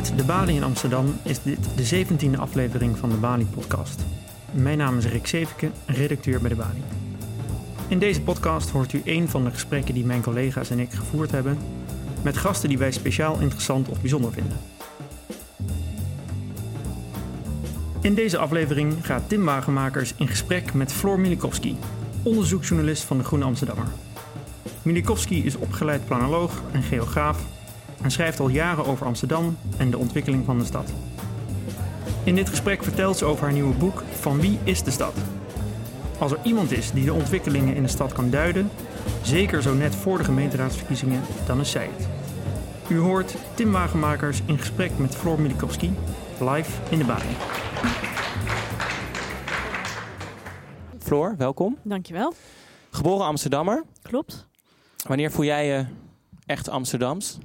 Vanuit de Bali in Amsterdam is dit de 17e aflevering van de Bali-podcast. Mijn naam is Rick Zeveke, redacteur bij de Bali. In deze podcast hoort u een van de gesprekken die mijn collega's en ik gevoerd hebben met gasten die wij speciaal interessant of bijzonder vinden. In deze aflevering gaat Tim Wagenmakers in gesprek met Floor Milikowski, onderzoeksjournalist van de Groene Amsterdammer. Milikowski is opgeleid planoloog en geograaf en schrijft al jaren over Amsterdam en de ontwikkeling van de stad. In dit gesprek vertelt ze over haar nieuwe boek Van wie is de stad? Als er iemand is die de ontwikkelingen in de stad kan duiden, zeker zo net voor de gemeenteraadsverkiezingen, dan is zij het. U hoort Tim Wagenmakers in gesprek met Floor Milikowski, live in de baan. Floor, welkom. Dankjewel. Geboren Amsterdammer. Klopt. Wanneer voel jij je echt Amsterdams?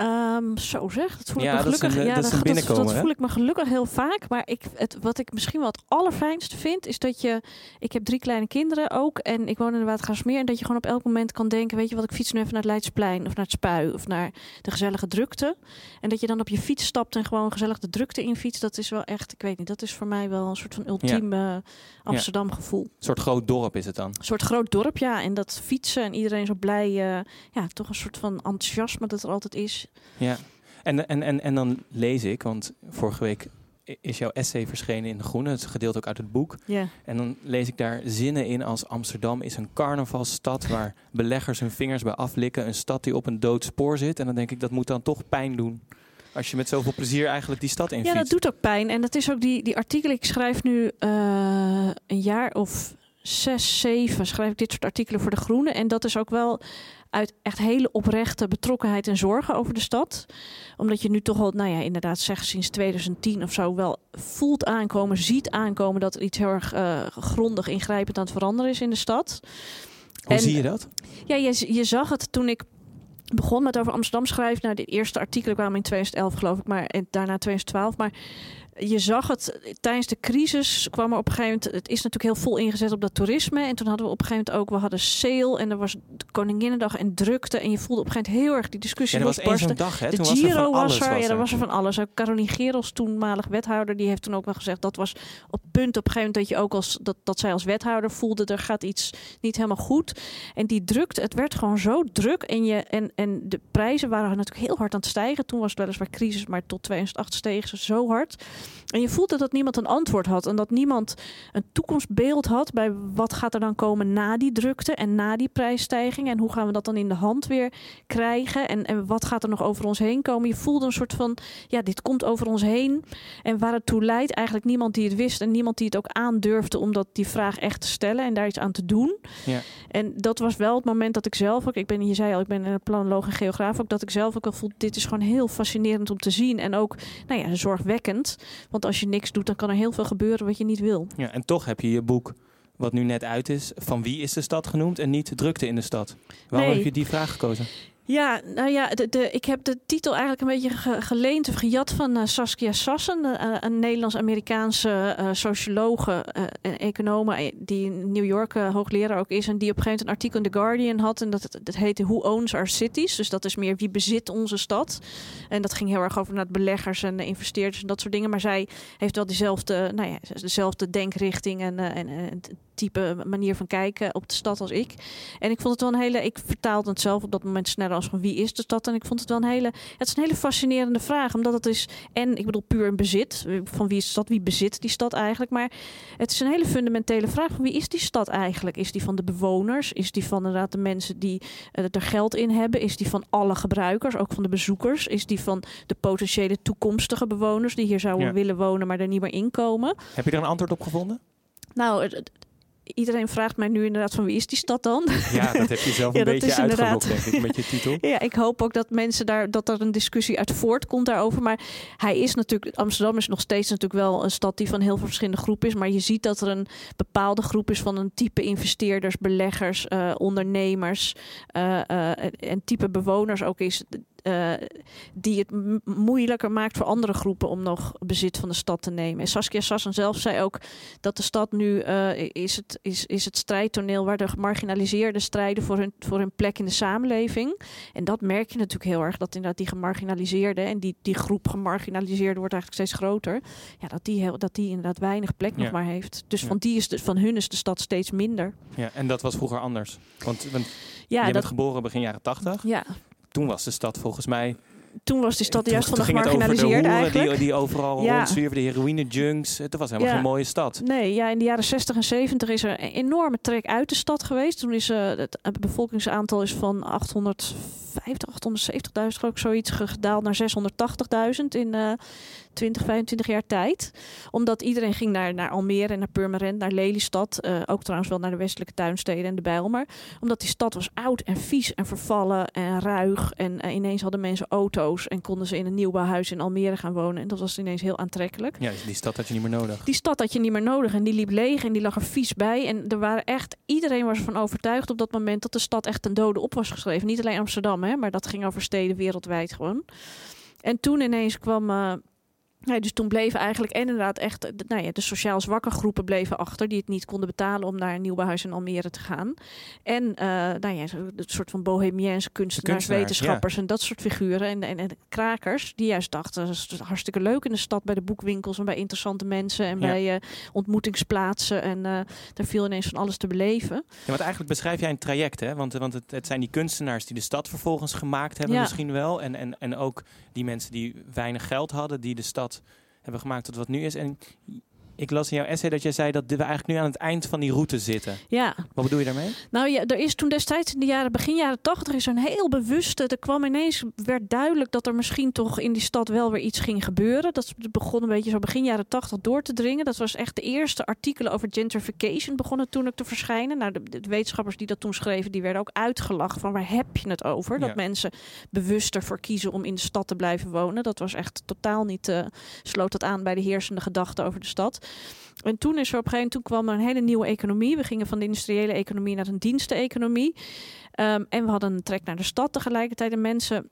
Um, zo zeg, dat voel ja, ik me gelukkig. Dat een, ja, dat, dat, dat, voel ik me gelukkig heel vaak. Maar ik, het, wat ik misschien wel het allerfijnste vind, is dat je. Ik heb drie kleine kinderen ook. En ik woon in de Watergraafsmeer. En dat je gewoon op elk moment kan denken: weet je wat, ik fiets nu even naar het Leidsplein. Of naar het Spui. Of naar de gezellige drukte. En dat je dan op je fiets stapt en gewoon gezellig de drukte in fiets. Dat is wel echt, ik weet niet, dat is voor mij wel een soort van ultiem ja. Amsterdam gevoel. Een soort groot dorp is het dan? Een soort groot dorp, ja. En dat fietsen en iedereen zo blij. Uh, ja, toch een soort van enthousiasme dat er altijd is. Ja. En, en, en, en dan lees ik, want vorige week is jouw essay verschenen in De Groene. Het is gedeeld ook uit het boek. Yeah. En dan lees ik daar zinnen in als Amsterdam is een carnavalstad waar beleggers hun vingers bij aflikken. Een stad die op een dood spoor zit. En dan denk ik, dat moet dan toch pijn doen. Als je met zoveel plezier eigenlijk die stad in Ja, dat doet ook pijn. En dat is ook die, die artikelen. Ik schrijf nu uh, een jaar of zes, zeven schrijf ik dit soort artikelen voor De Groene. En dat is ook wel uit echt hele oprechte betrokkenheid en zorgen over de stad. Omdat je nu toch al, nou ja, inderdaad zeg sinds 2010 of zo wel voelt aankomen, ziet aankomen dat er iets heel erg uh, grondig ingrijpend aan het veranderen is in de stad. Hoe en, zie je dat? Ja, je, je zag het toen ik begon met over Amsterdam schrijven. Nou, de eerste artikelen kwamen in 2011 geloof ik, maar en daarna 2012. Maar je zag het tijdens de crisis kwam er op een gegeven moment. Het is natuurlijk heel vol ingezet op dat toerisme. En toen hadden we op een gegeven moment ook. We hadden sale en er was de Koninginnedag en drukte. En je voelde op een gegeven moment heel erg die discussie. Ja, er was één zo'n dag, hè? De toen Giro was er. Van alles was er. was ja, er. er was er van alles. Ook Caroline Gerels, toenmalig wethouder, die heeft toen ook wel gezegd dat was op punt op een gegeven moment dat je ook als dat, dat zij als wethouder voelde er gaat iets niet helemaal goed. En die drukte, het werd gewoon zo druk. En, je, en, en de prijzen waren natuurlijk heel hard aan het stijgen. Toen was het weliswaar crisis, maar tot 2008 stegen ze zo hard. En je voelde dat niemand een antwoord had en dat niemand een toekomstbeeld had bij wat gaat er dan komen na die drukte en na die prijsstijging en hoe gaan we dat dan in de hand weer krijgen en, en wat gaat er nog over ons heen komen. Je voelde een soort van, ja, dit komt over ons heen en waar het toe leidt eigenlijk niemand die het wist en niemand die het ook aandurfde om dat die vraag echt te stellen en daar iets aan te doen. Ja. En dat was wel het moment dat ik zelf ook, ik ben, je zei al, ik ben een planoloog en geograaf, ook dat ik zelf ook al voelde, dit is gewoon heel fascinerend om te zien en ook, nou ja, zorgwekkend. Want als je niks doet, dan kan er heel veel gebeuren wat je niet wil. Ja, en toch heb je je boek, wat nu net uit is, van wie is de stad genoemd en niet drukte in de stad. Waarom Nee. heb je die vraag gekozen? Ja, nou ja, de, ik heb de titel eigenlijk een beetje ge- geleend of gejat van eh, Saskia Sassen, eh, een Nederlands-Amerikaanse eh sociologe eh, en econoom eh, die in New York eh, hoogleraar ook is en die op een gegeven moment een artikel in The Guardian had en dat, heette Who Owns Our Cities? Dus dat is meer wie bezit onze stad. En dat ging heel erg over naar beleggers en de investeerders en dat soort dingen. Maar zij heeft wel diezelfde, nou ja, dezelfde denkrichting en, eh, en, en type manier van kijken op de stad als ik. En ik vond het wel een hele. Ik vertaalde het zelf op dat moment sneller als van wie is de stad. En ik vond het wel een hele. Het is een hele fascinerende vraag. Omdat het is. En ik bedoel puur een bezit. Van wie is de stad? Wie bezit die stad eigenlijk? Maar het is een hele fundamentele vraag. Van wie is die stad eigenlijk? Is die van de bewoners? Is die van inderdaad de mensen die uh, er geld in hebben? Is die van alle gebruikers? Ook van de bezoekers? Is die van de potentiële toekomstige bewoners die hier zouden Ja. willen wonen, maar er niet meer inkomen? Heb je er een antwoord op gevonden? Nou, iedereen vraagt mij nu inderdaad van wie is die stad dan? Ja, dat heb je zelf een beetje uitgelokt, denk ik, met je titel. Ja, ik hoop ook dat mensen daar dat er een discussie uit voortkomt daarover. Maar hij is natuurlijk, Amsterdam is nog steeds natuurlijk wel een stad die van heel veel verschillende groepen is. Maar je ziet dat er een bepaalde groep is van een type investeerders, beleggers, eh, ondernemers eh, eh, en type bewoners ook is. Eh, die het moeilijker maakt voor andere groepen om nog bezit van de stad te nemen. En Saskia Sassen zelf zei ook dat de stad nu eh, is, het, is, is het strijdtoneel waar de gemarginaliseerden strijden voor hun, voor hun plek in de samenleving. En dat merk je natuurlijk heel erg, dat inderdaad die gemarginaliseerden en die, die groep gemarginaliseerden wordt eigenlijk steeds groter. Ja, dat die, heel, dat die inderdaad weinig plek nog maar heeft. Dus Ja. van, die is de, van hun is de stad steeds minder. Ja, en dat was vroeger anders. Want, want Ja, jij dat, bent geboren begin jaren 80. ja, Toen was de stad volgens mij... toen was die stad juist van de de hoeren eigenlijk. die, die overal Ja. rondzwierven, de heroïne-junks. Het was helemaal Ja. geen mooie stad. Nee, ja, in de jaren 60 en 70 is er een enorme trek uit de stad geweest. Toen is eh, het bevolkingsaantal is van 850, 870.000 geloof ik zoiets ge- gedaald naar 680.000 in eh 20, 25 jaar tijd. Omdat iedereen ging naar, naar Almere en naar Purmerend, naar Lelystad. eh, ook trouwens wel naar de westelijke tuinsteden en de Bijlmer. Omdat die stad was oud en vies en vervallen en ruig. En eh, ineens hadden mensen auto's en konden ze in een nieuwbouwhuis in Almere gaan wonen. En dat was ineens heel aantrekkelijk. Ja, die stad had je niet meer nodig. Die stad had je niet meer nodig en die liep leeg en die lag er vies bij. En er waren echt, iedereen was ervan overtuigd op dat moment dat de stad echt ten dode op was geschreven. Niet alleen Amsterdam, hè, maar dat ging over steden wereldwijd gewoon. En toen ineens kwam. eh, ja, dus toen bleven eigenlijk en inderdaad echt de, nou ja, de sociaal zwakke groepen bleven achter, die het niet konden betalen om naar een nieuwbouwhuis in Almere te gaan. En eh nou ja, het soort van bohemiense kunstenaars, kunstenaars, wetenschappers en dat soort figuren. En, en, en krakers, die juist dachten, dat is hartstikke leuk in de stad, bij de boekwinkels en bij interessante mensen en Ja. bij eh, ontmoetingsplaatsen. En eh daar viel ineens van alles te beleven. Ja, want eigenlijk beschrijf jij een traject, hè? Want, want het, het zijn die kunstenaars die de stad vervolgens gemaakt hebben, misschien wel. En, en, en ook die mensen die weinig geld hadden, die de stad hebben gemaakt tot wat nu is. En ik las in jouw essay dat jij zei dat we eigenlijk nu aan het eind van die route zitten. Ja, Wat bedoel je daarmee? Nou ja, er is toen destijds in de jaren, begin jaren tachtig, is een heel bewuste. Er kwam ineens, werd duidelijk dat er misschien toch in die stad wel weer iets ging gebeuren. Dat begon een beetje zo begin jaren tachtig door te dringen. Dat was echt de eerste artikelen over gentrification begonnen toen ook te verschijnen. Nou, de, de wetenschappers die dat toen schreven, die werden ook uitgelachen van waar heb je het over? Dat Ja. mensen bewuster voor kiezen om in de stad te blijven wonen. Dat was echt totaal niet, eh, sloot dat aan bij de heersende gedachten over de stad. En toen is er op een gegeven moment, kwam er een hele nieuwe economie. We gingen van de industriële economie naar een diensteneconomie. Ehm, en we hadden een trek naar de stad tegelijkertijd. En mensen,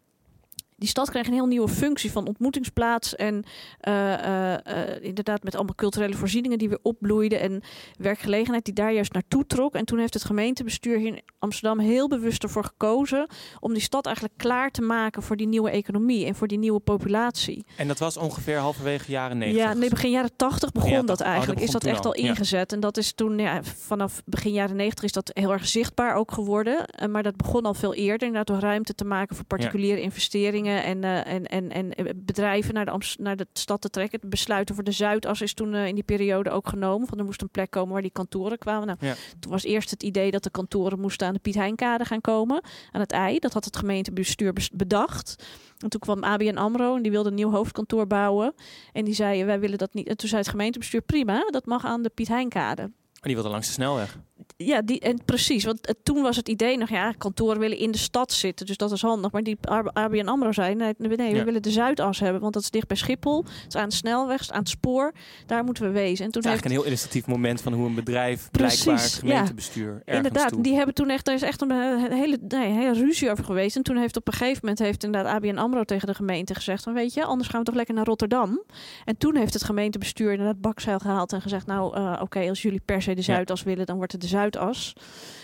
die stad kreeg een heel nieuwe functie van ontmoetingsplaats. En eh, eh, eh, inderdaad met allemaal culturele voorzieningen die weer opbloeiden. En werkgelegenheid die daar juist naartoe trok. En toen heeft het gemeentebestuur hier in Amsterdam heel bewust ervoor gekozen... om die stad eigenlijk klaar te maken voor die nieuwe economie en voor die nieuwe populatie. En dat was ongeveer halverwege jaren 90. Ja, nee, begin jaren 80 begon Ja, dat oh, eigenlijk. is dat echt al ja. ingezet. En dat is toen, ja, vanaf begin jaren 90 is dat heel erg zichtbaar ook geworden. Maar dat begon al veel eerder. Inderdaad, door ruimte te maken voor particuliere investeringen en, eh, en, en, en eh, bedrijven naar de, Amst- naar de stad te trekken. Het besluiten voor de Zuidas is toen eh, in die periode ook genomen. Van er moest een plek komen waar die kantoren kwamen. Nou, Ja. Toen was eerst het idee dat de kantoren moesten aan de Piet Heinkade gaan komen. Aan het ei. Dat had het gemeentebestuur bes- bedacht. En toen kwam ABN AMRO en die wilde een nieuw hoofdkantoor bouwen. En die zeiden, wij willen dat niet. En toen zei het gemeentebestuur, prima, dat mag aan de Piet Heinkade. En die wilde langs de snelweg. Ja, die, en precies. Want toen was het idee nog, ja, kantoren willen in de stad zitten. Dus dat is handig. Maar die ABN AMRO zei, nee, we Ja. willen de Zuidas hebben. Want dat is dicht bij Schiphol. Het is aan de snelweg, het is aan het spoor. Daar moeten we wezen. En toen Het is heeft eigenlijk een heel illustratief moment van hoe een bedrijf Precies, blijkbaar het ja. gemeentebestuur ergens Inderdaad, toe. die hebben toen echt, daar is echt een, eh, hele, nee, hele ruzie over geweest. En toen heeft op een gegeven moment heeft inderdaad ABN AMRO tegen de gemeente gezegd van weet je, anders gaan we toch lekker naar Rotterdam. En toen heeft het gemeentebestuur inderdaad bakzeil gehaald en gezegd nou eh, oké, als jullie per se de Zuidas willen, dan wordt het de Zuidas.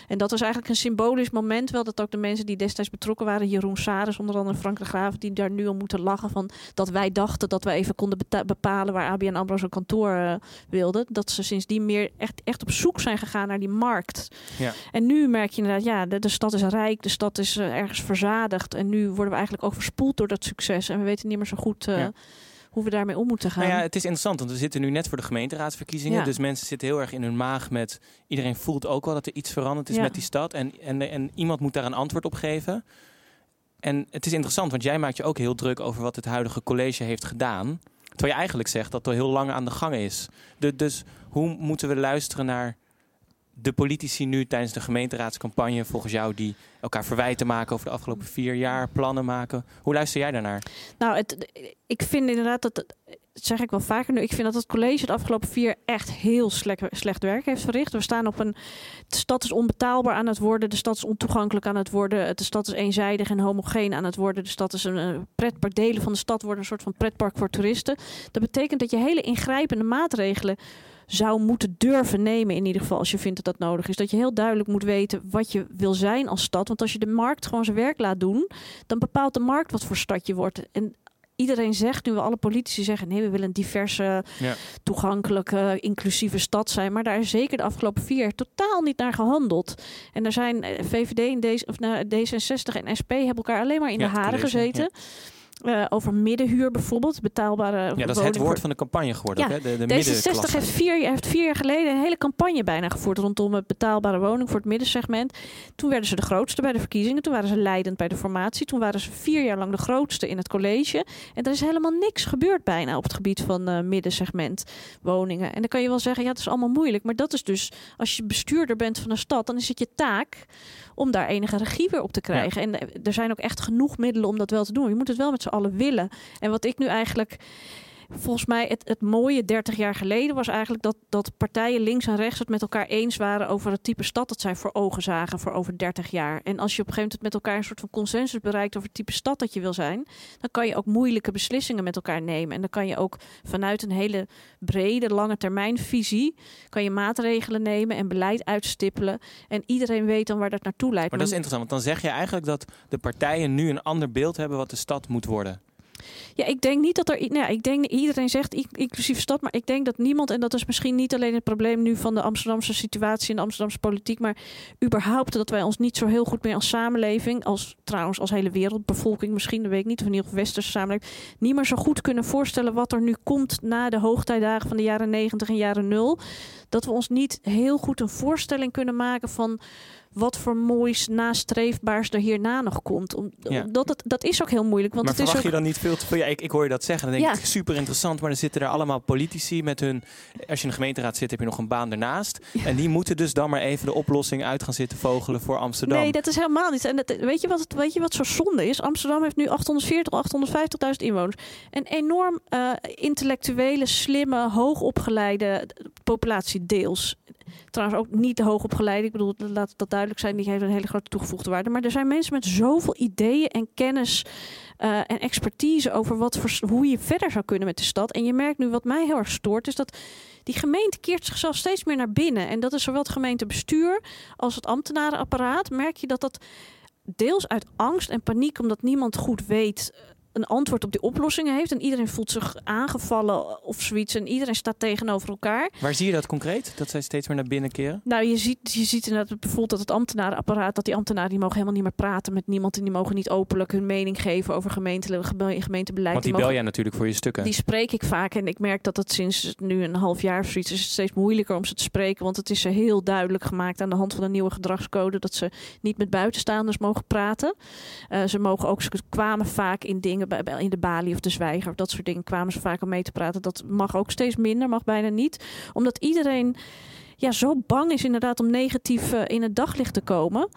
En dat was eigenlijk een symbolisch moment wel dat ook de mensen die destijds betrokken waren, Jeroen Saris, onder andere Frank de Graaf, die daar nu om moeten lachen van dat wij dachten dat we even konden bepalen waar ABN AMRO zijn kantoor eh, wilde. Dat ze sindsdien meer echt, echt op zoek zijn gegaan naar die markt. Ja. En nu merk je inderdaad, ja, de, de stad is rijk, de stad is eh, ergens verzadigd. En nu worden we eigenlijk ook verspoeld door dat succes. En we weten niet meer zo goed eh, Ja. Hoe we daarmee om moeten gaan. Nou ja, het is interessant, want we zitten nu net voor de gemeenteraadsverkiezingen. Ja. Dus mensen zitten heel erg in hun maag met... Iedereen voelt ook wel dat er iets veranderd is Ja. met die stad. En, en, en iemand moet daar een antwoord op geven. En het is interessant, want jij maakt je ook heel druk over wat het huidige college heeft gedaan. Terwijl je eigenlijk zegt dat het al heel lang aan de gang is. De, dus hoe moeten we luisteren naar de politici nu tijdens de gemeenteraadscampagne volgens jou die elkaar verwijten maken over de afgelopen vier jaar, plannen maken? Hoe luister jij daarnaar? Nou, het, ik vind inderdaad dat, dat zeg ik wel vaker nu, ik vind dat het college het afgelopen vier echt heel slecht, slecht werk heeft verricht. We staan op een, de stad is onbetaalbaar aan het worden, de stad is ontoegankelijk aan het worden, de stad is eenzijdig en homogeen aan het worden, de stad is een pretpark, delen van de stad worden een soort van pretpark voor toeristen. Dat betekent dat je hele ingrijpende maatregelen zou moeten durven nemen, in ieder geval als je vindt dat dat nodig is. Dat je heel duidelijk moet weten wat je wil zijn als stad. Want als je de markt gewoon zijn werk laat doen, dan bepaalt de markt wat voor stad je wordt. En iedereen zegt, nu we alle politici zeggen, nee, we willen een diverse, ja. toegankelijke, inclusieve stad zijn. Maar daar is zeker de afgelopen vier jaar totaal niet naar gehandeld. En er zijn eh, VVD en deze, of, nou, D66 en SP hebben elkaar alleen maar in de haren gezeten. Uh, over middenhuur bijvoorbeeld, betaalbare Ja, dat is het woord van de campagne geworden. Ja, hè? De, de D66 heeft vier, heeft vier jaar geleden een hele campagne bijna gevoerd rondom het betaalbare woning voor het middensegment. Toen werden ze de grootste bij de verkiezingen. Toen waren ze leidend bij de formatie. Toen waren ze vier jaar lang de grootste in het college. En er is helemaal niks gebeurd bijna op het gebied van uh, middensegment woningen. En dan kan je wel zeggen, ja, het is allemaal moeilijk. Maar dat is dus, als je bestuurder bent van een stad, dan is het je taak om daar enige regie weer op te krijgen. En er zijn ook echt genoeg middelen om dat wel te doen. Je moet het wel met z'n allen willen. En wat ik nu eigenlijk volgens mij het, het mooie 30 jaar geleden was eigenlijk dat, dat partijen links en rechts het met elkaar eens waren over het type stad dat zij voor ogen zagen voor over 30 jaar. En als je op een gegeven moment met elkaar een soort van consensus bereikt over het type stad dat je wil zijn, dan kan je ook moeilijke beslissingen met elkaar nemen. En dan kan je ook vanuit een hele brede, lange termijn visie, kan je maatregelen nemen en beleid uitstippelen. En iedereen weet dan waar dat naartoe leidt. Maar dat is interessant, want dan zeg je eigenlijk dat de partijen nu een ander beeld hebben wat de stad moet worden. Ja, ik denk niet dat er. Nou, ik denk iedereen zegt inclusief stad, maar ik denk dat niemand, en dat is misschien niet alleen het probleem nu van de Amsterdamse situatie en de Amsterdamse politiek, maar überhaupt dat wij ons niet zo heel goed meer als samenleving, als trouwens als hele wereldbevolking misschien, dat weet ik niet, of in ieder geval westerse samenleving, niet meer zo goed kunnen voorstellen wat er nu komt na de hoogtijdagen van de jaren 90 en jaren 0. Dat we ons niet heel goed een voorstelling kunnen maken van wat voor moois nastreefbaars er hierna nog komt. Om, omdat het, dat is ook heel moeilijk. Want maar het is je dan niet veel te veel? Ja, ik, ik hoor je dat zeggen. Dan denk ik, super interessant. Maar dan zitten er allemaal politici met hun... Als je in de gemeenteraad zit, heb je nog een baan ernaast. En die moeten dus dan maar even de oplossing uit gaan zitten vogelen voor Amsterdam. Nee, dat is helemaal niet. En dat, weet, je wat het, weet je wat zo zonde is? Amsterdam heeft nu 840, 850.000 inwoners. Een enorm uh, intellectuele, slimme, hoogopgeleide populatie deels. Trouwens ook niet de hoogopgeleide. Ik bedoel, laat dat duidelijk zijn. Die heeft een hele grote toegevoegde waarde. Maar er zijn mensen met zoveel ideeën en kennis uh, en expertise over wat voor, hoe je verder zou kunnen met de stad. En je merkt nu wat mij heel erg stoort, is dat die gemeente keert zichzelf steeds meer naar binnen. En dat is zowel het gemeentebestuur als het ambtenarenapparaat. Merk je dat dat deels uit angst en paniek, omdat niemand goed weet een antwoord op die oplossingen heeft. En iedereen voelt zich aangevallen of zoiets. En iedereen staat tegenover elkaar. Waar zie je dat concreet? Dat zij steeds meer naar binnen keren? Nou, je ziet, je ziet inderdaad bijvoorbeeld dat het ambtenarenapparaat... dat die ambtenaren die mogen helemaal niet meer praten met niemand... en die mogen niet openlijk hun mening geven over gemeentebeleid. Want die, bel jij natuurlijk voor je stukken. Die spreek ik vaak. En ik merk dat het sinds nu een half jaar of zoiets... is het steeds moeilijker om ze te spreken. Want het is ze heel duidelijk gemaakt aan de hand van een nieuwe gedragscode... dat ze niet met buitenstaanders mogen praten. Uh, ze mogen ook, ze kwamen vaak in dingen in de balie of de zwijger of dat soort dingen kwamen ze vaak om mee te praten. Dat mag ook steeds minder, mag bijna niet. Omdat iedereen ja, zo bang is inderdaad om negatief uh, in het daglicht te komen.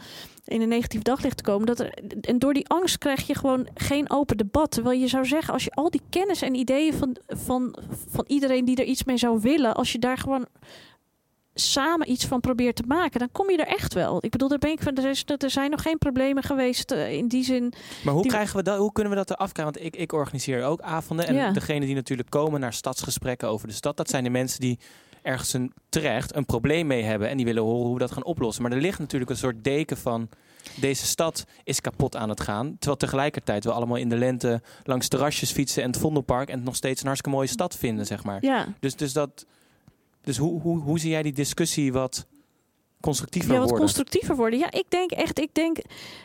In een negatief daglicht te komen. Dat en door die angst krijg je gewoon geen open debat. Terwijl je zou zeggen, als je al die kennis en ideeën van, van, van iedereen die er iets mee zou willen, als je daar gewoon samen iets van probeert te maken, dan kom je er echt wel. Ik bedoel, daar ben ik van. Er, is, er zijn nog geen problemen geweest uh, in die zin. Maar hoe, krijgen we dat, hoe kunnen we dat eraf krijgen? Want ik, ik organiseer ook avonden. En ja. degene die natuurlijk komen naar stadsgesprekken over de stad, dat zijn de mensen die ergens een, terecht een probleem mee hebben. En die willen horen hoe we dat gaan oplossen. Maar er ligt natuurlijk een soort deken van. Deze stad is kapot aan het gaan. Terwijl tegelijkertijd we allemaal in de lente langs terrasjes fietsen en het Vondelpark. En het nog steeds een hartstikke mooie stad vinden, zeg maar. Ja. Dus, dus dat dus hoe, hoe, hoe zie jij die discussie wat constructiever ja, wat worden? constructiever worden. Ja, ik denk echt, ik denk,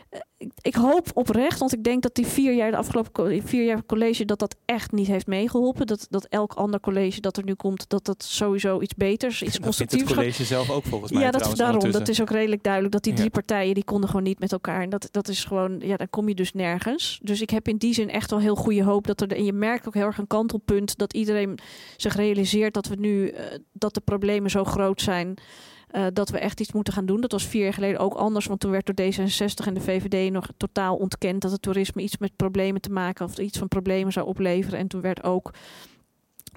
eh, ik, ik, hoop oprecht, want ik denk dat die vier jaar, de afgelopen vier jaar college, dat dat echt niet heeft meegeholpen. Dat, dat elk ander college dat er nu komt, dat dat sowieso iets beters, iets constructiefs het college zelf ook volgens mij. Ja, dat is daarom. Dat is ook redelijk duidelijk dat die drie partijen, die konden gewoon niet met elkaar. En dat, dat is gewoon, ja, dan kom je dus nergens. Dus ik heb in die zin echt wel heel goede hoop dat er, en je merkt ook heel erg een kantelpunt, dat iedereen zich realiseert dat we nu, uh, dat de problemen zo groot zijn. Eh, dat we echt iets moeten gaan doen. Dat was vier jaar geleden ook anders, want toen werd door D66 en de VVD nog totaal ontkend dat het toerisme iets met problemen te maken of iets van problemen zou opleveren. En toen werd ook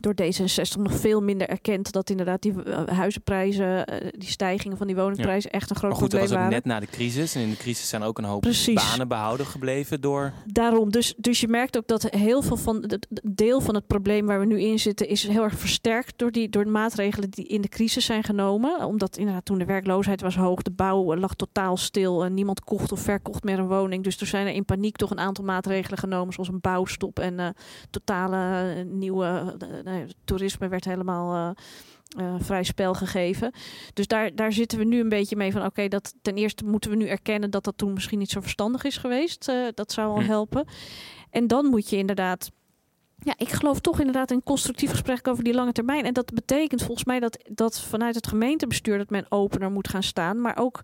door D66 nog veel minder erkend dat inderdaad die uh, huizenprijzen, uh, die stijgingen van die woningprijzen echt een groot maar goed, probleem dat was ook waren. net na de crisis. En in de crisis zijn ook een hoop Precies. banen behouden gebleven door... Daarom, dus, dus je merkt ook dat heel veel van het deel van het probleem waar we nu in zitten, is heel erg versterkt door, die, door de maatregelen die in de crisis zijn genomen. Omdat inderdaad toen de werkloosheid was hoog, de bouw lag totaal stil en niemand kocht of verkocht meer een woning. Dus er zijn er in paniek toch een aantal maatregelen genomen, zoals een bouwstop en uh, totale uh, nieuwe uh, toerisme werd helemaal uh, vrij spel gegeven. Dus daar, daar zitten we nu een beetje mee van oké, okay, dat ten eerste moeten we nu erkennen dat dat toen misschien niet zo verstandig is geweest. Uh, dat zou al Hm. helpen. En dan moet je inderdaad. Ja, ik geloof toch inderdaad in een constructief gesprek over die lange termijn. En dat betekent volgens mij dat, dat vanuit het gemeentebestuur dat men opener moet gaan staan. Maar ook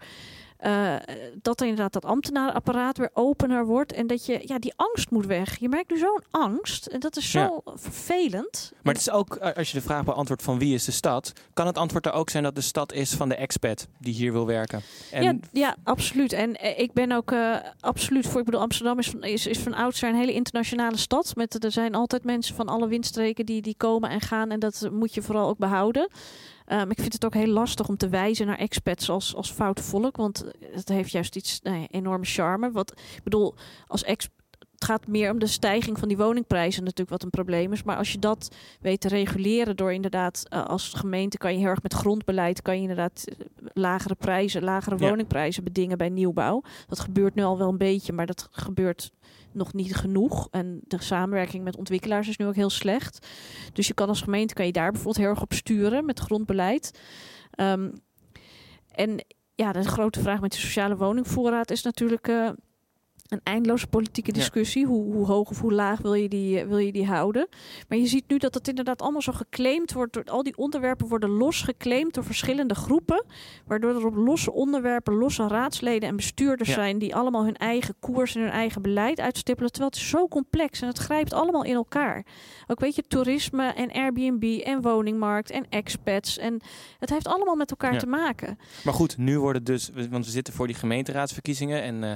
uh, dat er inderdaad dat ambtenarenapparaat weer opener wordt. En dat je, ja, die angst moet weg. Je merkt nu zo'n angst. En dat is zo ja. vervelend. Maar het is ook, eh, als je de vraag beantwoordt van wie is de stad, kan het antwoord er ook zijn dat de stad is van de expat die hier wil werken. En ja, ja, absoluut. En uh, ik ben ook uh, absoluut voor. Ik bedoel, Amsterdam is van, is, is van oudsher een hele internationale stad. Met, er zijn altijd mensen van alle windstreken die, die komen en gaan. En dat moet je vooral ook behouden. Um, ik vind het ook heel lastig om te wijzen naar expats als, als foute volk. Want het heeft juist iets enorme charme. Wat, ik bedoel, als ex, het gaat meer om de stijging van die woningprijzen natuurlijk wat een probleem is. Maar als je dat weet te reguleren door inderdaad uh, als gemeente kan je heel erg met grondbeleid kan je inderdaad uh, lagere prijzen, lagere ja. woningprijzen bedingen bij nieuwbouw. Dat gebeurt nu al wel een beetje, maar dat gebeurt nog niet genoeg. En de samenwerking met ontwikkelaars is nu ook heel slecht. Dus je kan als gemeente kan je daar bijvoorbeeld heel erg op sturen met grondbeleid. Um, en ja, de grote vraag met de sociale woningvoorraad is natuurlijk uh, een eindeloze politieke discussie. Ja. Hoe, hoe, hoog of hoe laag wil je, die, wil je die houden? Maar je ziet nu dat het inderdaad allemaal zo geclaimd wordt. Door, al die onderwerpen worden los geclaimd door verschillende groepen. Waardoor er op losse onderwerpen losse raadsleden en bestuurders ja. zijn... die allemaal hun eigen koers en hun eigen beleid uitstippelen. Terwijl het is zo complex en het grijpt allemaal in elkaar. Ook weet je, toerisme en Airbnb en woningmarkt en expats. En het heeft allemaal met elkaar ja. te maken. Maar goed, nu worden dus... Want we zitten voor die gemeenteraadsverkiezingen en... Uh,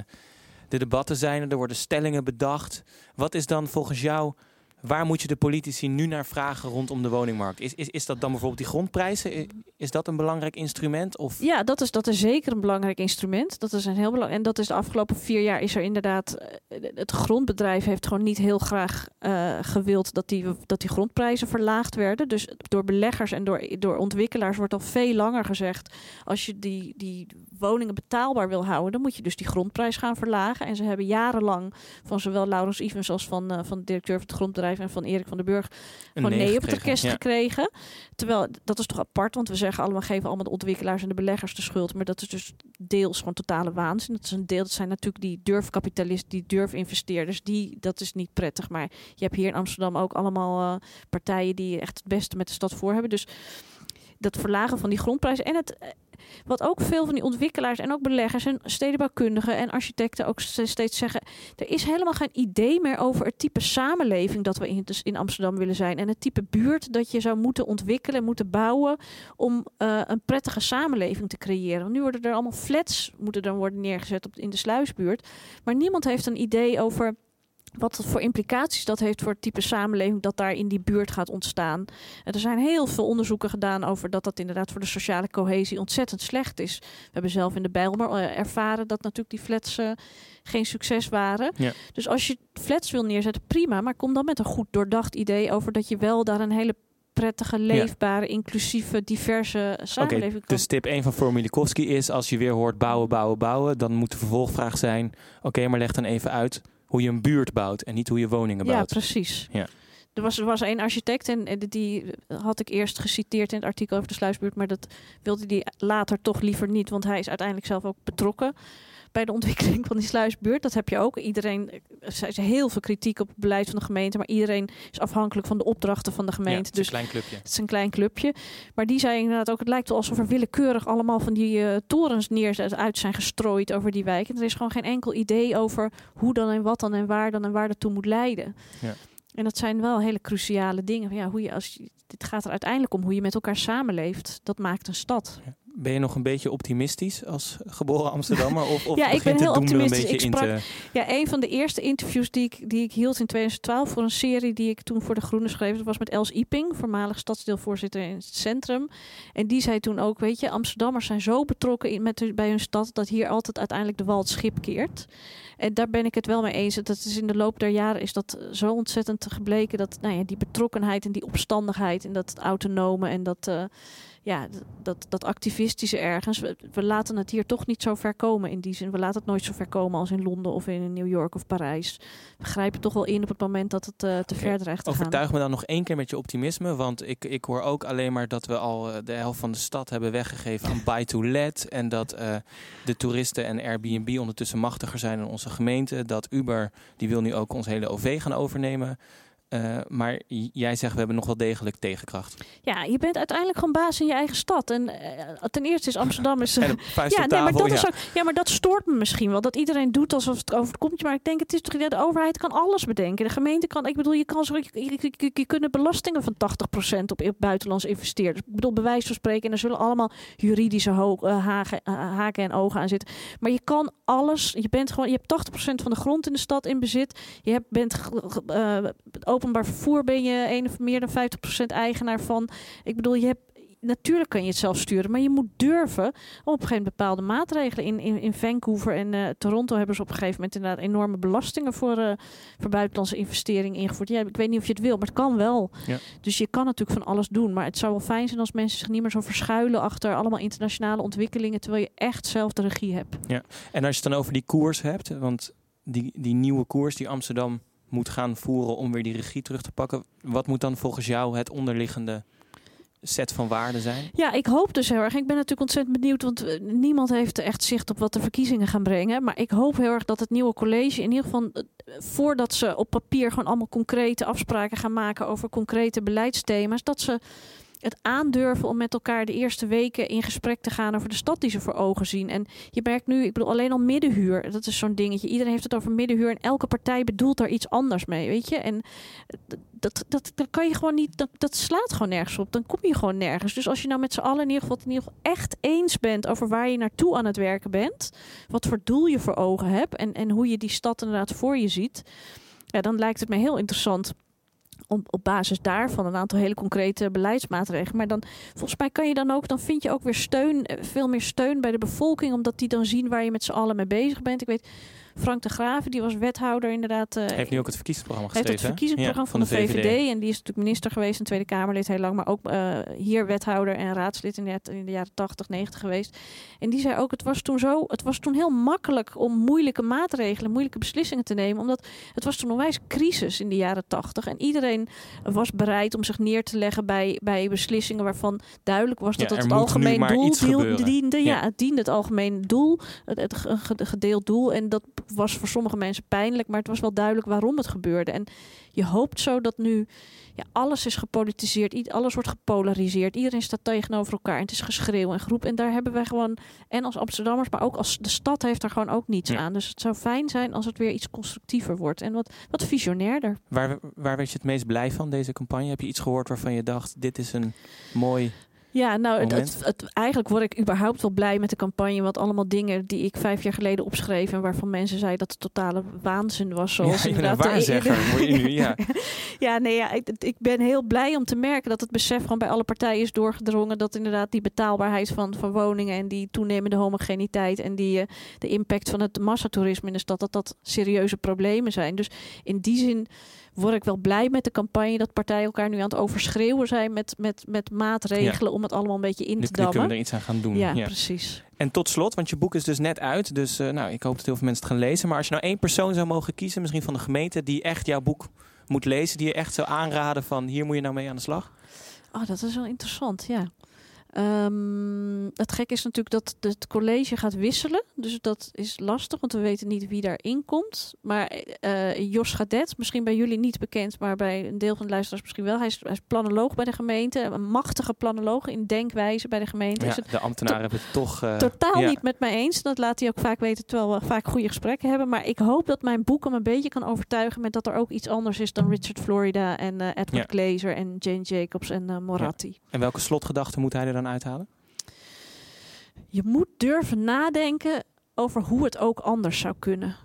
de debatten zijn er, er worden stellingen bedacht. Wat is dan volgens jou, waar moet je de politici nu naar vragen rondom de woningmarkt? Is, is, is dat dan bijvoorbeeld die grondprijzen? Is dat een belangrijk instrument? Of? Ja, dat is, dat is zeker een belangrijk instrument. Dat is een heel belangrijk. En dat is de afgelopen vier jaar is er inderdaad. Het grondbedrijf heeft gewoon niet heel graag uh, gewild dat die, dat die grondprijzen verlaagd werden. Dus door beleggers en door, door ontwikkelaars wordt al veel langer gezegd. Als je die, die woningen betaalbaar wil houden, dan moet je dus die grondprijs gaan verlagen. En ze hebben jarenlang van zowel Laurens Ivens als van, uh, van de directeur van het grondbedrijf en van Erik van den Burg gewoon nee, nee op het orkest ja. gekregen. Terwijl dat is toch apart, want we zeggen allemaal geven allemaal de ontwikkelaars en de beleggers de schuld, maar dat is dus deels gewoon totale waanzin. Dat is een deel, dat zijn natuurlijk die durfkapitalisten, die durfinvesteerders, die dat is niet prettig. Maar je hebt hier in Amsterdam ook allemaal uh, partijen die echt het beste met de stad voor hebben. Dus dat verlagen van die grondprijzen en het wat ook veel van die ontwikkelaars en ook beleggers en stedenbouwkundigen en architecten ook steeds zeggen, er is helemaal geen idee meer over het type samenleving dat we in, dus in Amsterdam willen zijn en het type buurt dat je zou moeten ontwikkelen, moeten bouwen om uh, een prettige samenleving te creëren. Nu worden er allemaal flats moeten dan worden neergezet op, in de sluisbuurt, maar niemand heeft een idee over wat voor implicaties dat heeft voor het type samenleving dat daar in die buurt gaat ontstaan. En er zijn heel veel onderzoeken gedaan over dat dat inderdaad voor de sociale cohesie ontzettend slecht is. We hebben zelf in de Bijlmer ervaren dat natuurlijk die flats uh, geen succes waren. Ja. Dus als je flats wil neerzetten, prima. Maar kom dan met een goed doordacht idee over dat je wel daar een hele prettige, leefbare, ja. inclusieve, diverse samenleving okay, Dus tip 1 van Formulikowski is, als je weer hoort bouwen, bouwen, bouwen, dan moet de vervolgvraag zijn, oké, okay, maar leg dan even uit hoe je een buurt bouwt en niet hoe je woningen bouwt. Ja, precies. Ja. Er was, er was een architect en, en die had ik eerst geciteerd in het artikel over de sluisbuurt, maar dat wilde hij later toch liever niet, want hij is uiteindelijk zelf ook betrokken bij de ontwikkeling van die sluisbuurt. Dat heb je ook. Iedereen, er is heel veel kritiek op het beleid van de gemeente, maar iedereen is afhankelijk van de opdrachten van de gemeente. Ja, het is dus een klein clubje. Het is een klein clubje. Maar die zei inderdaad ook, het lijkt wel alsof er willekeurig allemaal van die uh, torens neer uit zijn gestrooid over die wijk. En er is gewoon geen enkel idee over hoe dan en wat dan en waar dan en waar dat toe moet leiden. Ja. En dat zijn wel hele cruciale dingen. Ja, hoe je, als je, dit gaat er uiteindelijk om hoe je met elkaar samenleeft. Dat maakt een stad. Ja. Ben je nog een beetje optimistisch als geboren Amsterdammer? Of, of Ja, ik ben heel optimistisch. Ik sprak- te... Ja, een van de eerste interviews die ik, die ik hield in 2012 voor een serie die ik toen voor De Groene schreef, dat was met Els Iping, voormalig stadsdeelvoorzitter in het centrum. En die zei toen ook, weet je, Amsterdammers zijn zo betrokken in, met, bij hun stad dat hier altijd uiteindelijk de wal het schip keert. En daar ben ik het wel mee eens. Dat is in de loop der jaren is dat zo ontzettend gebleken dat nou ja, die betrokkenheid en die opstandigheid en dat autonome en dat, eh, ja, dat, dat activistische ergens. We, we laten het hier toch niet zo ver komen in die zin. We laten het nooit zo ver komen als in Londen of in New York of Parijs. We grijpen toch wel in op het moment dat het eh, te ver dreigt te gaan. Overtuig me dan nog één keer met je optimisme. Want ik, ik hoor ook alleen maar dat we al eh, de helft van de stad hebben weggegeven aan buy to let. En dat eh, de toeristen en Airbnb ondertussen machtiger zijn in onze gemeente. Dat Uber, die wil nu ook ons hele OV gaan overnemen. Eh, maar jij zegt we hebben nog wel degelijk tegenkracht. Ja, je bent uiteindelijk gewoon baas in je eigen stad. En eh, ten eerste is Amsterdam... Is, vuist ja, nee, maar dat ja. is ook, ja, maar dat stoort me misschien wel. Dat iedereen doet alsof het overkomt. Maar ik denk, het is toch, de overheid kan alles bedenken. De gemeente kan, ik bedoel, je kan zo, je, je, je, je kunt belastingen van 80% op, buitenlandse investeerders. Ik bedoel, bij wijze van spreken. En er zullen allemaal juridische eh, haken, eh, en ogen aan zitten. Maar je kan alles. Je bent gewoon, je hebt 80% van de grond in de stad in bezit. Je hebt, bent eh, openbaar vervoer ben je een of meer dan 50% eigenaar van. Ik bedoel, je hebt natuurlijk kan je het zelf sturen, maar je moet durven om op een gegeven moment bepaalde maatregelen. In, in, in Vancouver en eh, Toronto hebben ze op een gegeven moment inderdaad enorme belastingen voor, eh, voor buitenlandse investeringen ingevoerd. Ja, ik weet niet of je het wil, maar het kan wel. Ja. Dus je kan natuurlijk van alles doen, maar het zou wel fijn zijn als mensen zich niet meer zo verschuilen achter allemaal internationale ontwikkelingen, terwijl je echt zelf de regie hebt. En als je het dan over die koers hebt, want die, die nieuwe koers die Amsterdam moet gaan voeren om weer die regie terug te pakken. Wat moet dan volgens jou het onderliggende set van waarden zijn? Ja, ik hoop dus heel erg. Ik ben natuurlijk ontzettend benieuwd, want eh, niemand heeft echt zicht op wat de verkiezingen gaan brengen. Maar ik hoop heel erg dat het nieuwe college in ieder geval, eh, voordat ze op papier gewoon allemaal concrete afspraken gaan maken over concrete beleidsthema's, dat ze het aandurven om met elkaar de eerste weken in gesprek te gaan over de stad die ze voor ogen zien. En je merkt nu, ik bedoel alleen al middenhuur, dat is zo'n dingetje. Iedereen heeft het over middenhuur en elke partij bedoelt daar iets anders mee, weet je. En dat, dat, dat kan je gewoon niet, dat, dat slaat gewoon nergens op. Dan kom je gewoon nergens. Dus als je nou met z'n allen in ieder geval, in ieder geval echt eens bent over waar je naartoe aan het werken bent, wat voor doel je voor ogen hebt en, en hoe je die stad inderdaad voor je ziet, ja, dan lijkt het me heel interessant op basis daarvan een aantal hele concrete beleidsmaatregelen. Maar dan volgens mij kan je dan ook, dan vind je ook weer steun, eh, veel meer steun bij de bevolking, omdat die dan zien waar je met z'n allen mee bezig bent. Ik weet, Frank de Graven, die was wethouder inderdaad. Hij heeft nu ook het verkiezingsprogramma geschreven. heeft het verkiezingsprogramma Ja, van, de VVD. En die is natuurlijk minister geweest en Tweede Kamerlid heel lang. Maar ook eh, hier wethouder en raadslid in de, in de jaren 80, 90 geweest. En die zei ook, het was toen zo, het was toen heel makkelijk om moeilijke maatregelen, moeilijke beslissingen te nemen. Omdat het was toen een onwijs crisis in de jaren 80. En iedereen was bereid om zich neer te leggen bij, bij beslissingen waarvan duidelijk was dat Ja, het algemeen doel diende. Ja. Ja. het diende het algemeen doel, het, het ge- ge- gedeeld doel. En dat was voor sommige mensen pijnlijk, maar het was wel duidelijk waarom het gebeurde. En je hoopt zo dat nu ja, alles is gepolitiseerd, alles wordt gepolariseerd. Iedereen staat tegenover elkaar en het is geschreeuw en groep. En daar hebben wij gewoon, en als Amsterdammers, maar ook als de stad heeft daar gewoon ook niets Ja. aan. Dus het zou fijn zijn als het weer iets constructiever wordt en wat, wat visionairder. Waar, waar werd je het meest blij van, deze campagne? Heb je iets gehoord waarvan je dacht, dit is een mooi... Ja, nou, het, het, het- eigenlijk word ik überhaupt wel blij met de campagne. Want allemaal dingen die ik vijf jaar geleden opschreef... en waarvan mensen zeiden dat het totale waanzin was. Zoals ja, inderdaad de- waarzegger, je nu, ja. Ja, nee, ja, ik, ik ben heel blij om te merken dat het besef gewoon bij alle partijen is doorgedrongen. Dat inderdaad die betaalbaarheid van, van woningen en die toenemende homogeniteit en die, eh, de impact van het massatoerisme in de stad, dat dat serieuze problemen zijn. Dus in die zin word ik wel blij met de campagne dat partijen elkaar nu aan het overschreeuwen zijn met, met, met maatregelen om het allemaal een beetje in Nu, te nu kunnen dammen. we er iets aan gaan doen. Ja, ja. precies. En tot slot, want je boek is dus net uit. Dus eh, nou, ik hoop dat heel veel mensen het gaan lezen. Maar als je nou één persoon zou mogen kiezen, misschien van de gemeente, die echt jouw boek moet lezen, die je echt zou aanraden van hier moet je nou mee aan de slag. Oh, dat is wel interessant, ja. Ehm, het gek is natuurlijk dat het college gaat wisselen. Dus dat is lastig, want we weten niet wie daarin komt. Maar eh, Jos Gadet, misschien bij jullie niet bekend, maar bij een deel van de luisteraars misschien wel. Hij is, hij is planoloog bij de gemeente. Een machtige planoloog in denkwijze bij de gemeente. Ja, Is het de ambtenaren hebben het toch... eh, totaal ja. niet met mij eens. Dat laat hij ook vaak weten, terwijl we vaak goede gesprekken hebben. Maar ik hoop dat mijn boek hem een beetje kan overtuigen met dat er ook iets anders is dan Richard Florida en eh, Edward Glazer en Jane Jacobs en eh, Moratti. En welke slotgedachten moet hij er dan uithalen? je moet durven nadenken over hoe het ook anders zou kunnen.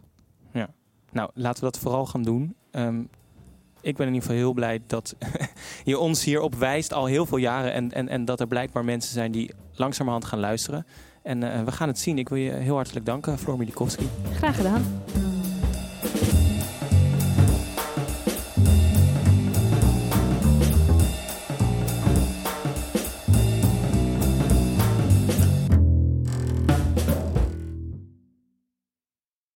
Nou, laten we dat vooral gaan doen. Ehm, ik ben in ieder geval heel blij dat je ons hierop wijst al heel veel jaren. En, en, en dat er blijkbaar mensen zijn die langzamerhand gaan luisteren. En eh, we gaan het zien. Ik wil je heel hartelijk danken, Floor Milikowski. Graag gedaan.